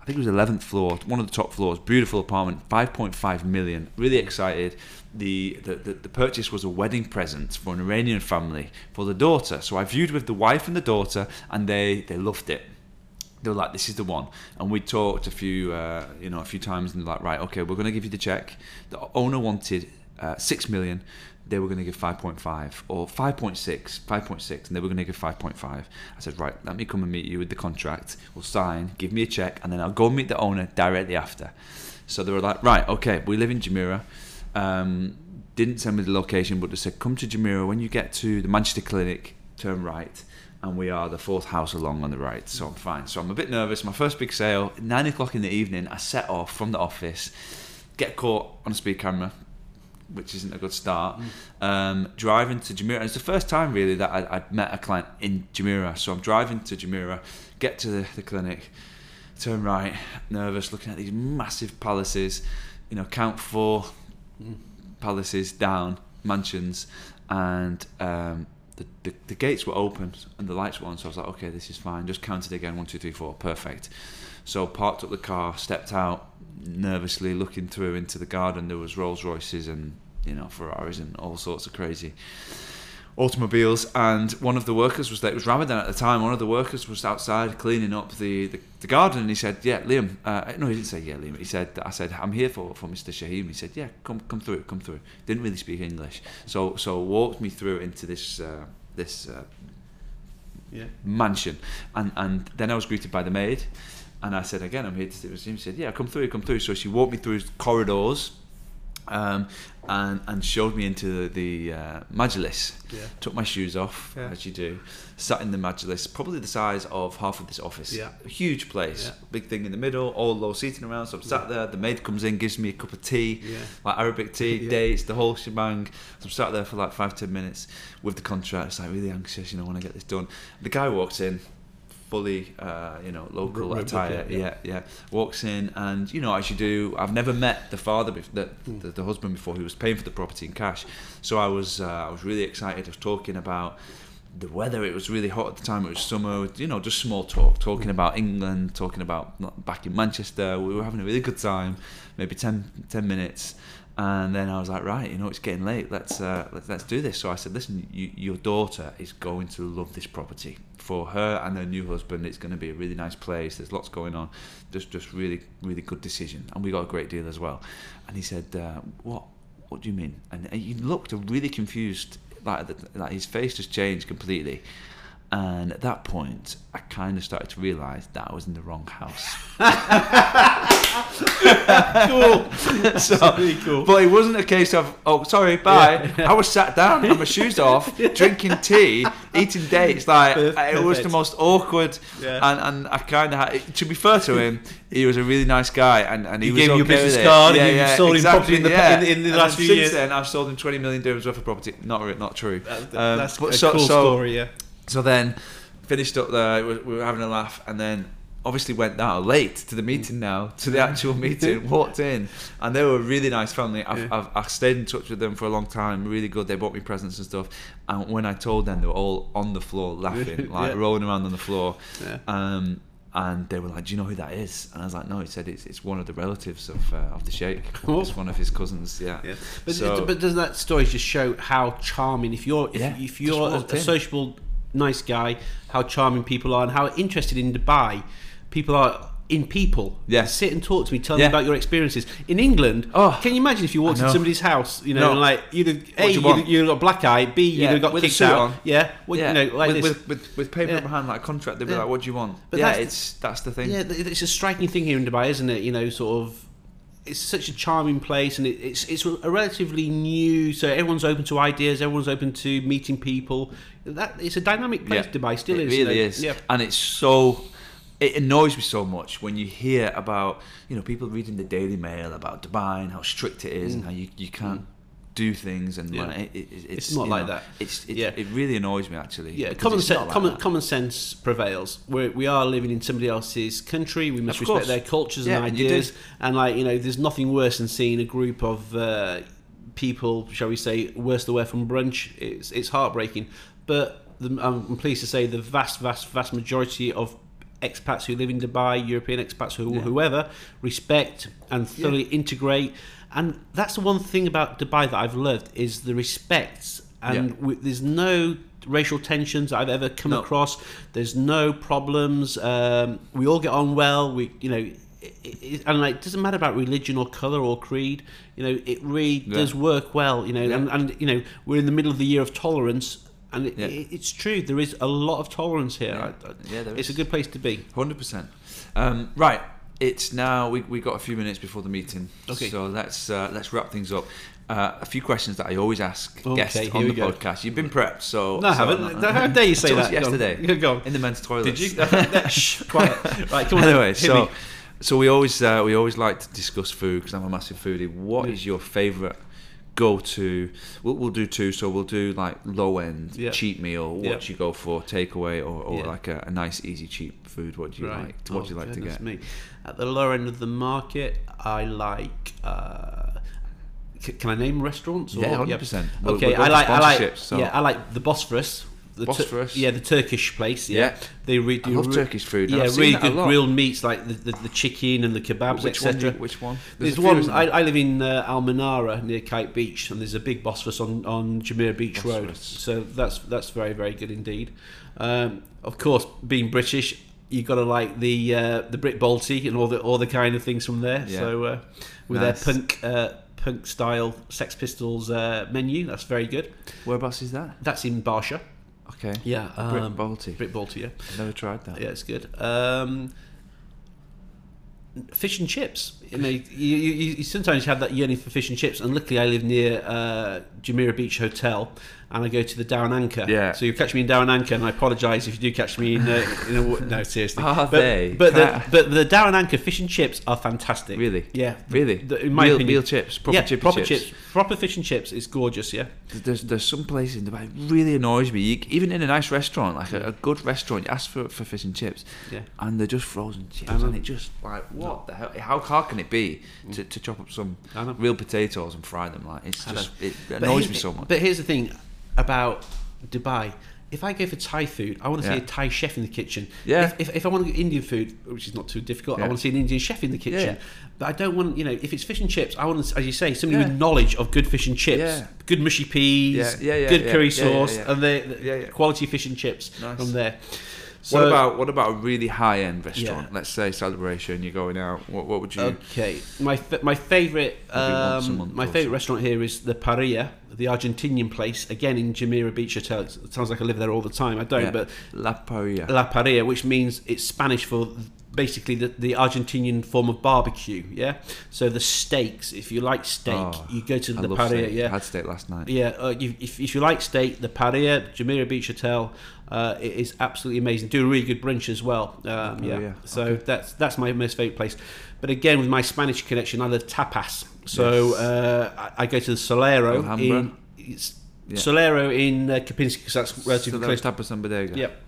I think it was 11th floor, one of the top floors. Beautiful apartment, 5.5 million. Really excited. The, the, the, the purchase was a wedding present for an Iranian family for the daughter. So I viewed with the wife and the daughter, and they, they loved it. They were like, "This is the one," and we talked a few, uh, you know, a few times, and they're like, "Right, okay, we're going to give you the check." The owner wanted uh, six million. They were going to give 5.5 or 5.6, 5.6, and they were going to give 5.5. I said, right, let me come and meet you with the contract. We'll sign, give me a check, and then I'll go meet the owner directly after. So they were like, right, okay, we live in Jumeirah." Um, didn't send me the location, but they said, come to Jumeirah When you get to the Manchester Clinic, turn right, and we are the fourth house along on the right. So I'm fine. So I'm a bit nervous. My first big sale, nine o'clock in the evening, I set off from the office, get caught on a speed camera, which isn't a good start. Um, driving to Jumeirah. It's the first time really that I, I'd met a client in Jumeirah. So I'm driving to Jumeirah, get to the, the clinic, turn right, nervous, looking at these massive palaces. You know, count four palaces down, mansions, and um, the, the, the gates were open and the lights were on. So I was like, okay, this is fine. Just counted again, one, two, three, four, perfect. So parked up the car, stepped out, nervously looking through into the garden. There was Rolls Royces and you know Ferraris and all sorts of crazy automobiles. And one of the workers was there. It was Ramadan at the time. One of the workers was outside cleaning up the, the, the garden, and he said, "Yeah, Liam." Uh, no, he didn't say, "Yeah, Liam." He said, "I said I'm here for, for Mr. Shaheem." He said, "Yeah, come come through, come through." Didn't really speak English, so so walked me through into this uh, this. Uh, Yeah. mansion, and and then I was greeted by the maid, and I said again, I'm here to see him. She said, yeah, come through, come through. So she walked me through corridors, um, and and showed me into the, the uh, majlis. Yeah. Took my shoes off, Yeah. as you do. Sat in the majlis, probably the size of half of this office. Yeah. A huge place, Yeah. big thing in the middle, all low seating around. So I'm sat there. The maid comes in, gives me a cup of tea, like Arabic tea, dates, the whole shebang. So I'm sat there for like five, ten minutes with the contract. It's like really anxious, you know, when I get this done. The guy walks in, fully, uh, you know, local Re- attire. replica, Yeah. yeah, Walks in, and you know, as you do, I've never met the father, bef- the, Hmm. the, the husband before, who was paying for the property in cash. So I was, uh, I was really excited. I was talking about the weather. It was really hot at the time. It was summer. You know, just small talk, talking Hmm. about England, talking about back in Manchester. We were having a really good time. Maybe 10, 10 minutes. And then I was like, right, you know, it's getting late. Let's uh, let's, let's do this. So I said, listen, you, your daughter is going to love this property. For her and her new husband, it's going to be a really nice place. There's lots going on. Just just really really good decision. And we got a great deal as well. And he said, uh, what what do you mean? And he looked really confused. Like, like his face just changed completely. And at that point, I kind of started to realise that I was in the wrong house. <laughs> cool. so, Really cool. But it wasn't a case of, oh, sorry, bye. I was sat down, had my shoes off, <laughs> drinking tea, eating dates. Like, Perfect. it was the most awkward. Yeah. And, and I kind of had, to be fair to him, he was a really nice guy. And, and he, He was gave you a business card and you sold him property in the- yeah. in the- in the last few since years. then, I've sold him 20 million dirhams worth of property. Not, not true. That's, Um, that's but a so- cool so- story, yeah. So then, finished up there. We we were having a laugh, and then obviously went down late to the meeting now, to the actual <laughs> meeting. Walked in, and they were a really nice family. I've, Yeah. I've, I've stayed in touch with them for a long time. Really good. They bought me presents and stuff. And when I told them, they were all on the floor laughing, <laughs> like Yeah. rolling around on the floor. Yeah. Um, and they were like, "Do you know who that is?" And I was like, "No." He said, "It's, it's one of the relatives of uh, of the sheikh. <laughs> Oh. It's one of his cousins." Yeah. Yeah. But, So- but doesn't that story just show how charming if you're if, Yeah, if you're a, a sociable nice guy, how charming people are and how interested in Dubai people are in people. Yeah. Sit and talk to me, tell Yeah. me about your experiences. In England, Oh, can you imagine if you walked into somebody's house, you know, No. and like you'd have A, you want? you'd got a black eye, B, you'd have got with kicked out. on. Yeah. Well, yeah, you know, like with, with, with, with paper Yeah. in hand, like contract, they'd be Yeah. like, "What do you want?" But yeah, that's- it's that's the thing. Yeah, it's a striking thing here in Dubai, isn't it? You know, sort of. It's such a charming place, and it, it's it's a relatively new. So everyone's open to ideas. Everyone's open to meeting people. That it's a dynamic place. Dubai still it is. you really is. Yeah. And it's so. It annoys me so much when you hear about you know people reading the Daily Mail about Dubai and how strict it is and how you, you can't do things and Mm. Yeah. it, it, it's, It's not like know, that. It's it, Yeah. it really annoys me actually. Yeah, common sense. like common, that. common sense prevails. We're, we are living in somebody else's country. We must respect their cultures Yeah, and ideas. And like you know, there's nothing worse than seeing a group of uh, people, shall we say, worse the way from brunch. It's it's heartbreaking. But the, I'm pleased to say the vast, vast, vast majority of expats who live in Dubai, European expats, who, Yeah. whoever, respect and thoroughly integrate. And that's the one thing about Dubai that I've loved is the respect. And Yeah. we, there's no racial tensions I've ever come No. across. There's no problems. Um, we all get on well. We, you know, it, it, and like, it doesn't matter about religion or color or creed. You know, it really Yeah. does work well. You know, Yeah. and, and you know, we're in the middle of the year of tolerance, and it, Yeah. it, it's true. There is a lot of tolerance here. Yeah. I- I- Yeah, there it's is. a good place to be. Hundred percent. Um, right. It's now we we got a few minutes before the meeting. Okay. So let's uh, let's wrap things up. Uh, a few questions that I always ask Okay, guests on the go. podcast. You've been prepped, so No, I so- haven't. How <laughs> dare you say that? you Go. Go in the men's toilet. Did you? <laughs> Shh, quiet. <laughs> Right, come on. anyway, so me. so we always uh, we always like to discuss food because I'm a massive foodie. What Yeah. is your favorite go to? We'll, we'll do two. So we'll do like low end Yeah. cheap meal. What Yeah. do you go for? Takeaway or, or Yeah. like a, a nice easy cheap food? What do you like? What Oh, do you like to get? Me. At the lower end of the market, I like. Uh, c- can I name restaurants? Or, Yeah, 100%. We'll- Okay, we'll I like. I like. so- Yeah, I like the Bosphorus. The Tur- Bosphorus? yeah, the Turkish place. Yeah, Yeah. they re- I do love re- Turkish food, Yeah, I've really good grilled meats like the, the, the chicken and the kebabs, Which one? do etc. Which one? There's, few, one. isn't I. I live in uh, Al Manara near Kite Beach, and there's a big Bosphorus on on Jumeirah Beach Road. So that's that's very very good indeed. Um, of course, being British, you've got to like the uh, the Brit Balti and all the all the kind of things from there. Yeah. So uh, with Nice. their punk uh, punk style Sex Pistols uh, menu, that's very good. Whereabouts is that? That's in Barsha. Okay. Yeah, Brit um, Balti. Brit Balti. Yeah. I've never tried that. Yeah, it's good. Um, fish and chips. You know, you, you, you sometimes have that yearning for fish and chips. And luckily, I live near uh, Jumeirah Beach Hotel, and I go to the Dhow and Anchor. Yeah. So you catch me in Dhow and Anchor, and I apologise if you do catch me in. Uh, in a, no, seriously. Are but, they? But the, <laughs> but the Dhow and Anchor fish and chips are fantastic. Really? Yeah. Really? The- in my real, opinion. real chips, proper yeah, chippy proper chips. chips. Proper fish and chips. is gorgeous. Yeah. There's there's some places in Dubai it really annoys me. You, even in a nice restaurant, like a, a good restaurant, you ask for, for fish and chips, Yeah. and they're just frozen chips, and it just like what the hell? How hard can it be to, to chop up some real potatoes and fry them? Like it's just it annoys me so much. But here's the thing about Dubai. If I go for Thai food, I want to Yeah. see a Thai chef in the kitchen. Yeah. If, if, if I want to get Indian food, which is not too difficult, I Yeah. want to see an Indian chef in the kitchen. Yeah. But I don't want, you know, if it's fish and chips, I want, to, as you say, somebody Yeah. with knowledge of good fish and chips, Yeah. good mushy peas, Yeah, yeah, yeah, good yeah, curry yeah, yeah, sauce, yeah. and the, the Yeah, yeah. quality fish and chips Nice. from there. So, what about what about a really high end restaurant? Yeah. Let's say celebration. You're going out. What, what would you? Okay, my fa- my favorite Maybe once a um, my favorite restaurant here is the Parrilla, the Argentinian place. Again in Jumeirah Beach Hotel. It sounds like I live there all the time. I don't, Yeah. but La Paella. La Parrilla, which means it's Spanish for basically the, the Argentinian form of barbecue. Yeah. So the steaks, if you like steak, Oh, you go to the Parrilla. steak. I Yeah. had steak last night. Yeah, uh, you, if, if you like steak, the Parrilla, Jumeirah Beach Hotel, uh, it is absolutely amazing. Do a really good brunch as well. Um, yeah, Parrilla, so that's that's my most favourite place. But again, with my Spanish connection, I love tapas. So Yes. uh, I, I go to the Solero Alhambra. in it's Yeah. Solero in uh, Kempinski because that's relatively that close. tapas and bodega. Yep.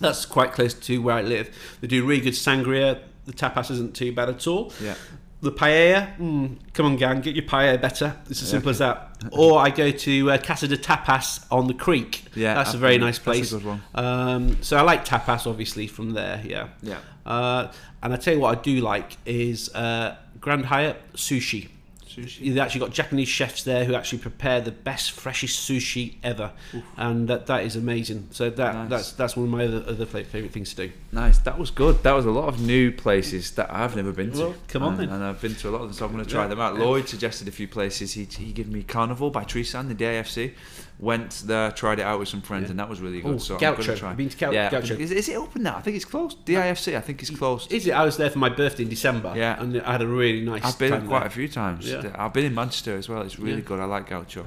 That's quite close to where I live. They do really good sangria. The tapas isn't too bad at all. Yeah. The paella, mm, come on, gang, get your paella better. It's as simple as that. <laughs> Or I go to uh, Casa de Tapas on the creek. Yeah, that's a very nice place. good one. Um, so I like tapas, obviously, from there. Yeah. Yeah. Uh, and I tell you what, I do like is uh, Grand Hyatt sushi. Sushi. You've actually got Japanese chefs there who actually prepare the best, freshest sushi ever, and that, that is amazing. So that Nice. that's that's one of my other, other favourite things to do. Nice. That was good. That was a lot of new places that I've never been to. Well, come on and, then. And I've been to a lot of them, so I'm going to try Yeah. them out. Lloyd suggested a few places. He, he gave me Carnival by Trèsind, the DIFC. Went there, tried it out with some friends, Yeah. and that was really good. Oh, so I'm going to try. Been to Gau- yeah. Gaucho? Is, is it open now? I think it's closed. DIFC, I think it's closed. Is it? I was there for my birthday in December. Yeah. and I had a really nice. I've been quite there. a few times. Yeah. I've been in Manchester as well. It's really Yeah. good. I like Gaucho.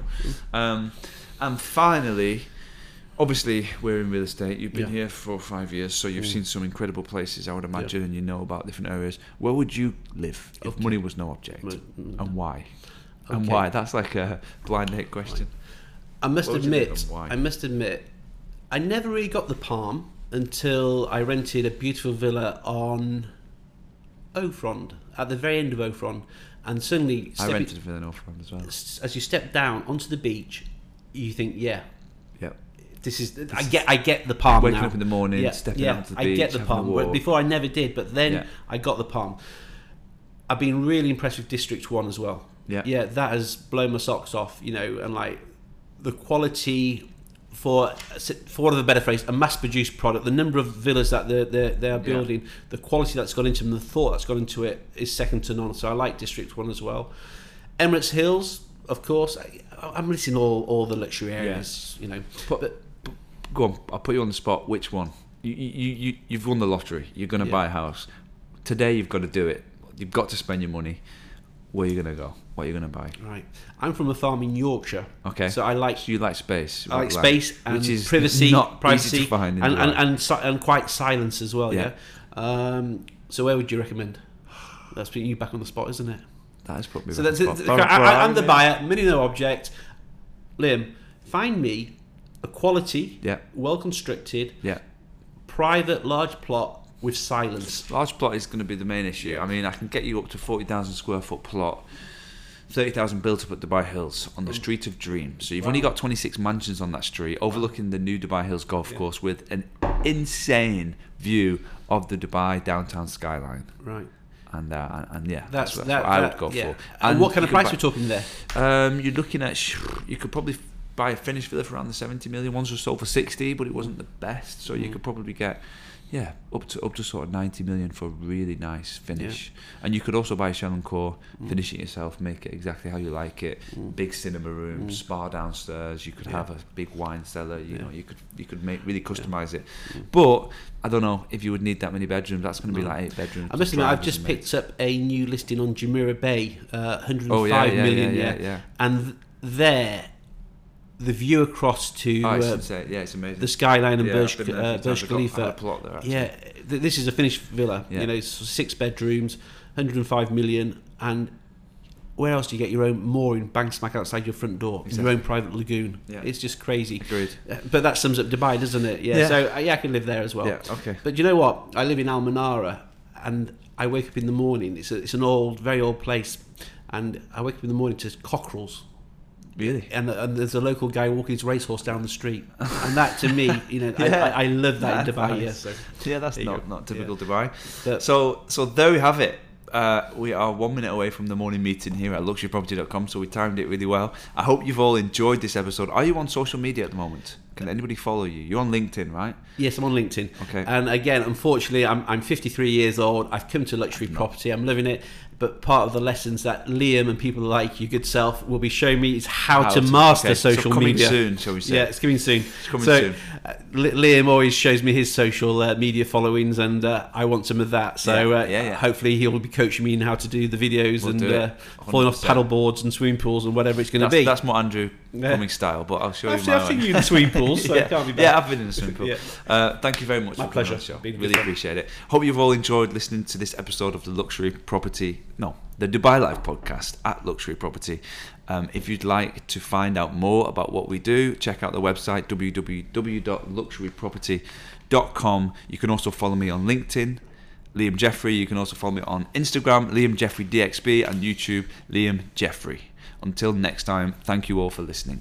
Um, and finally, obviously, we're in real estate. You've been Yeah. here for five years, so you've Mm. seen some incredible places, I would imagine, and you know about different areas. Where would you live if Okay. money was no object? Mm, mm. And why? And why? That's like a blind date question. I must Where would you live admit. I must admit, I never really got the palm until I rented a beautiful villa on Ofrond, at the very end of Ofrond, and suddenly, I rented for the North Front as well. as you step down onto the beach, you think, yeah, Yep. this is. I get, I get the palm Waking now. up in the morning, yeah, stepping yeah, out to the I beach, get the palm. Before I never did, but then Yeah. I got the palm. I've been really impressed with District One as well. Yeah. yeah, that has blown my socks off. You know, and like the quality for for want of a better phrase, a mass-produced product. The number of villas that they're, they're, they are building, the quality that's gone into them, the thought that's gone into it is second to none. So I like District One as well. Emirates Hills, of course. I, I'm missing all all the luxury areas. You know, But, but go on, I'll put you on the spot. Which one? You, you, you, you've won the lottery. You're going to Yeah. buy a house. Today, you've got to do it. You've got to spend your money. Where are you going to go? What are you going to buy? right, I'm from a farm in Yorkshire. Okay. So I like So you like space. I like land, space and which is privacy, not privacy, easy to find in and, and, and, si- and quite silence as well. Yeah. Yeah. Um, so where would you recommend? That's putting you back on the spot, isn't it? that has put me. So back that's it. the spot. I, I, I'm the buyer. Money no object. Liam, find me a quality, Yeah. well constructed, Yeah. private, large plot with silence. Large plot is going to be the main issue. I mean, I can get you up to 40,000 square foot plot, 30,000 built up at Dubai Hills on the street of dreams. So you've only got 26 mansions on that street, overlooking the new Dubai Hills golf course with an insane view of the Dubai downtown skyline. Right. And, uh, and, and yeah, That's, that's, that, what I that- would go yeah. for. And, what kind of price buy- we're talking there? Um, you're looking at you could probably buy a finished villa for around the 70 million. Ones were sold for 60, but it wasn't the best. So Mm. you could probably get yeah up to up to sort of 90 million for a really nice finish. And you could also buy a shell and core, Mm. finish it yourself, make it exactly how you like it. Big cinema room, spa downstairs. You could Mm. Yeah. have a big wine cellar. You Yeah. know, you could you could make really customize it. But I don't know if you would need that many bedrooms. That's going to be No. like eight bedrooms. I must admit, I've just picked up a new listing on Jumeirah Bay, uh, 105 Oh yeah, yeah, million, yeah, yeah, yeah. and th- there, the view across to Oh, uh, insane. Yeah, it's amazing. the skyline and Yeah, Burj, I've been there a uh. Burj I've got- I had a Khalifa. plot there. Yeah, th- this is a finished villa. Yeah. You know, six bedrooms, 105 million, and where else do you get your own mooring bang smack outside your front door? Exactly. Your own private lagoon. Yeah. It's just crazy. Agreed. Uh, But that sums up Dubai, doesn't it? Yeah. Yeah. So uh, yeah, I can live there as well. Yeah, okay. But you know what? I live in Al Manara, and I wake up in the morning. It's a, it's an old, very old place, and I wake up in the morning to cockerels. Really? And, and there's a local guy walking his racehorse down the street, and that to me, <laughs> you know, Yeah. I, I, I love that in Dubai. nice. Yeah, so Yeah, that's not, not typical Dubai. But- So so there we have it. Uh, we are one minute away from the morning meeting here at luxuryproperty.com, so we timed it really well. I hope you've all enjoyed this episode. Are you on social media at the moment? Can anybody follow you? You're on LinkedIn, right? Yes, I'm on LinkedIn. Okay. And again, unfortunately, I'm, I'm 53 years old. I've come to luxury property. I'm living it. But part of the lessons that Liam and people like you, good self, will be showing me is how, How to to- master okay, so social coming media. soon, shall we say. Yeah, it's coming soon. It's coming so, soon. Uh, Liam always shows me his social uh, media followings, and uh, I want some of that. So Yeah, uh, yeah, yeah. hopefully he'll be coaching me in how to do the videos We'll and uh, falling off 100%. paddle boards and swimming pools and whatever it's going to be. that's more Andrew. Cummings style, but I'll show I've you seen- I've seen you in the swimming pools, so <laughs> yeah. can't be bad. Yeah, I've been in the swimming pool. <laughs> Uh, thank you very much. My for pleasure. Really appreciate it. Hope you've all enjoyed listening to this episode of the Luxury Property, no, the Dubai Life podcast at Luxury Property. Um, if you'd like to find out more about what we do, check out the website www.luxuryproperty.com. You can also follow me on LinkedIn. Liam Jeffrey. You can also follow me on Instagram, Liam Jeffrey DXB, and YouTube, Liam Jeffrey. Until next time, thank you all for listening.